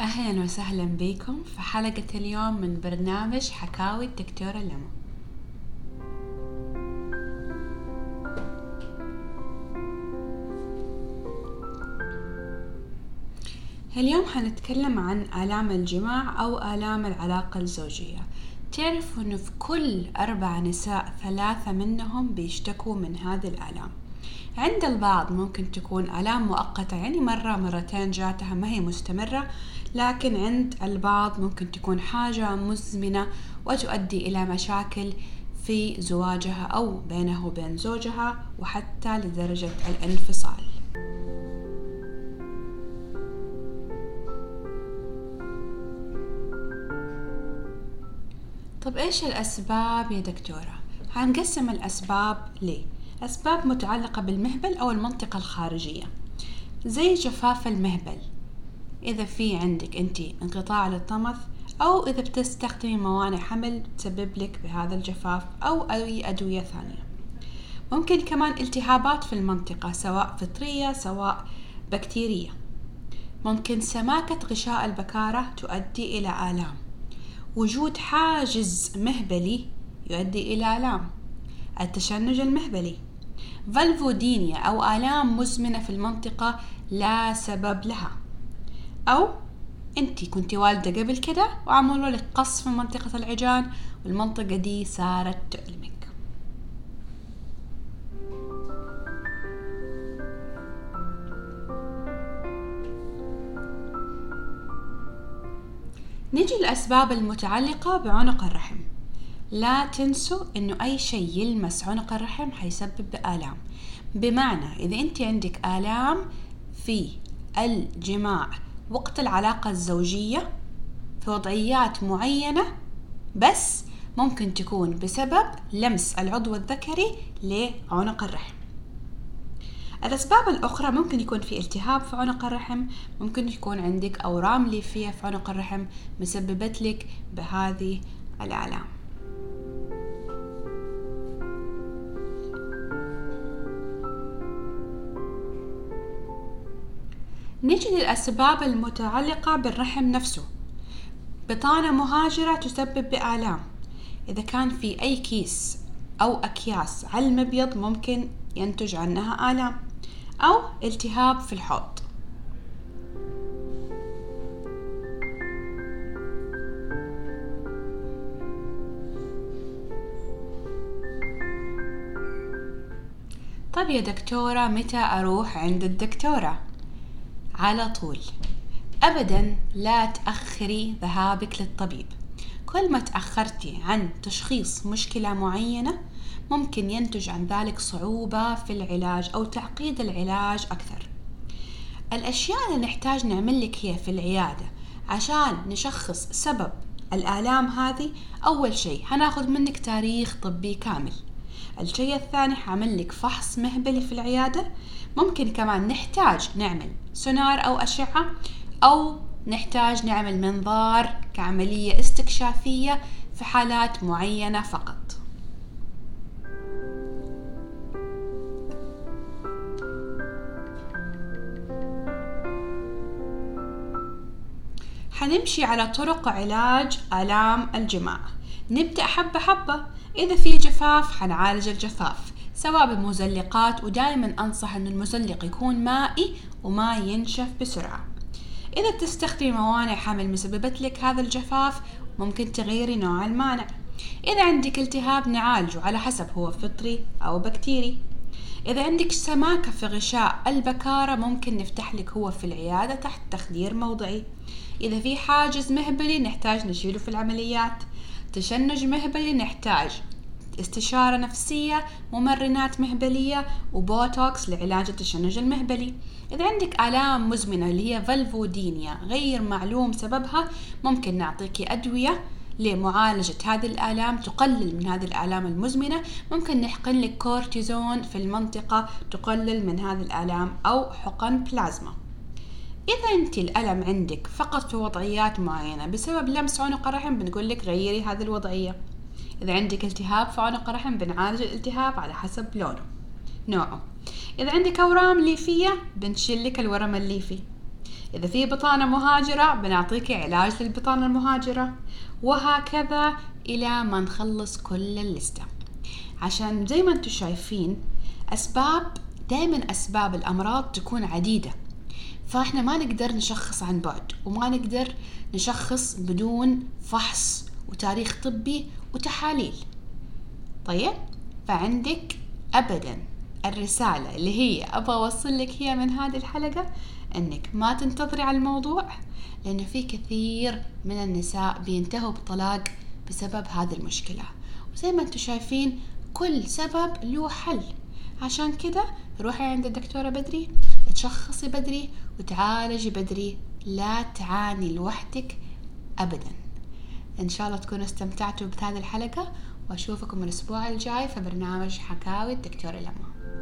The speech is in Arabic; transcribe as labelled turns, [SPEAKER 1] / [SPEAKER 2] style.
[SPEAKER 1] أهلا وسهلا بكم في حلقة اليوم من برنامج حكاوي الدكتورة لمى اليوم حنتكلم عن آلام الجماع أو آلام العلاقة الزوجية. تعرفوا أنه في كل أربع نساء ثلاثة منهم بيشتكوا من هذه الآلام. عند البعض ممكن تكون آلام مؤقتة يعني مرة مرتين جاتها ما هي مستمرة لكن عند البعض ممكن تكون حاجة مزمنة وتؤدي إلى مشاكل في زواجها أو بينه وبين زوجها وحتى لدرجة الانفصال طب إيش الأسباب يا دكتورة؟ هنقسم الأسباب ليه؟ أسباب متعلقة بالمهبل أو المنطقة الخارجية. زي جفاف المهبل. إذا في عندك أنت انقطاع للطمث أو إذا بتستخدمي موانع حمل تسبب لك بهذا الجفاف أو أي أدوية ثانية. ممكن كمان التهابات في المنطقة سواء فطرية سواء بكتيرية. ممكن سماكة غشاء البكارة تؤدي إلى آلام. وجود حاجز مهبلي يؤدي إلى آلام. التشنج المهبلي. فالفودينيا أو آلام مزمنة في المنطقة لا سبب لها. أو أنت كنت والدة قبل كده وعملوا لك قص في منطقة العجان والمنطقة دي صارت تؤلمك نجي الأسباب المتعلقة بعنق الرحم. لا تنسوا إنه أي شيء يلمس عنق الرحم حيسبب آلام. بمعنى إذا أنت عندك آلام في الجماع وقت العلاقة الزوجية في وضعيات معينة بس ممكن تكون بسبب لمس العضو الذكري لعنق الرحم. الأسباب الأخرى ممكن يكون في التهاب في عنق الرحم ممكن يكون عندك أورام ليفية في عنق الرحم مسببت لك بهذه الآلام. نجي للأسباب المتعلقة بالرحم نفسه. بطانة مهاجرة تسبب بآلام. إذا كان في أي كيس أو أكياس على المبيض ممكن ينتج عنها آلام أو التهاب في الحوض. طب يا دكتورة متى أروح عند الدكتورة؟ على طول. أبدا لا تأخري ذهابك للطبيب. كل ما تأخرتي عن تشخيص مشكلة معينة ممكن ينتج عن ذلك صعوبة في العلاج أو تعقيد العلاج أكثر. الأشياء اللي نحتاج نعمل لك هي في العيادة عشان نشخص سبب الآلام هذه أول شيء هناخذ منك تاريخ طبي كامل. الشيء الثاني حعمل لك فحص مهبلي في العيادة. ممكن كمان نحتاج نعمل سونار أو أشعة أو نحتاج نعمل منظار كعملية استكشافية في حالات معينة فقط. حنمشي على طرق علاج آلام الجماع. نبدأ حبة حبة. إذا في جفاف حنعالج الجفاف سواء بمزلقات ودائما أنصح أن المزلق يكون مائي وما ينشف بسرعة. إذا تستخدمي موانع حمل مسببت لك هذا الجفاف ممكن تغيري نوع المانع. إذا عندك التهاب نعالجه على حسب هو فطري أو بكتيري. إذا عندك سماكة في غشاء البكارة ممكن نفتح لك هو في العيادة تحت تخدير موضعي. إذا في حاجز مهبلي نحتاج نشيله في العمليات. تشنج مهبلي نحتاج. استشارة نفسية ممرنات مهبلية وبوتوكس لعلاج التشنج المهبلي. إذا عندك آلام مزمنة اللي هي vulvodynia غير معلوم سببها ممكن نعطيك أدوية لمعالجة هذه الآلام تقلل من هذه الآلام المزمنة. ممكن نحقن لك كورتيزون في المنطقة تقلل من هذه الآلام أو حقن بلازما. إذا أنت الألم عندك فقط في وضعيات معينة بسبب لمس عنق الرحم بنقول لك غيري هذه الوضعية. إذا عندك التهاب في عنق الرحم بنعالج الالتهاب على حسب لونه. نوعه. إذا عندك أورام ليفية بنشيل لك الورم الليفي. إذا في بطانة مهاجرة بنعطيك علاج للبطانة المهاجرة. وهكذا إلى ما نخلص كل الليستة عشان زي ما أنتم شايفين أسباب دائما أسباب الأمراض تكون عديدة. فاحنا ما نقدر نشخص عن بعد وما نقدر نشخص بدون فحص وتاريخ طبي وتحاليل. طيب؟ فعندك ابدا الرسالة اللي هي أبغى أوصل لك هي من هذه الحلقة إنك ما تنتظري على الموضوع لأنه في كثير من النساء بينتهوا بطلاق بسبب هذه المشكلة. وزي ما أنتم شايفين كل سبب له حل. عشان كده روحي عند الدكتورة بدري. تشخصي بدري وتعالجي بدري لا تعاني لوحدك أبدا. إن شاء الله تكونوا استمتعتوا بهذه الحلقة وأشوفكم الأسبوع الجاي في برنامج حكاوي الدكتورة لما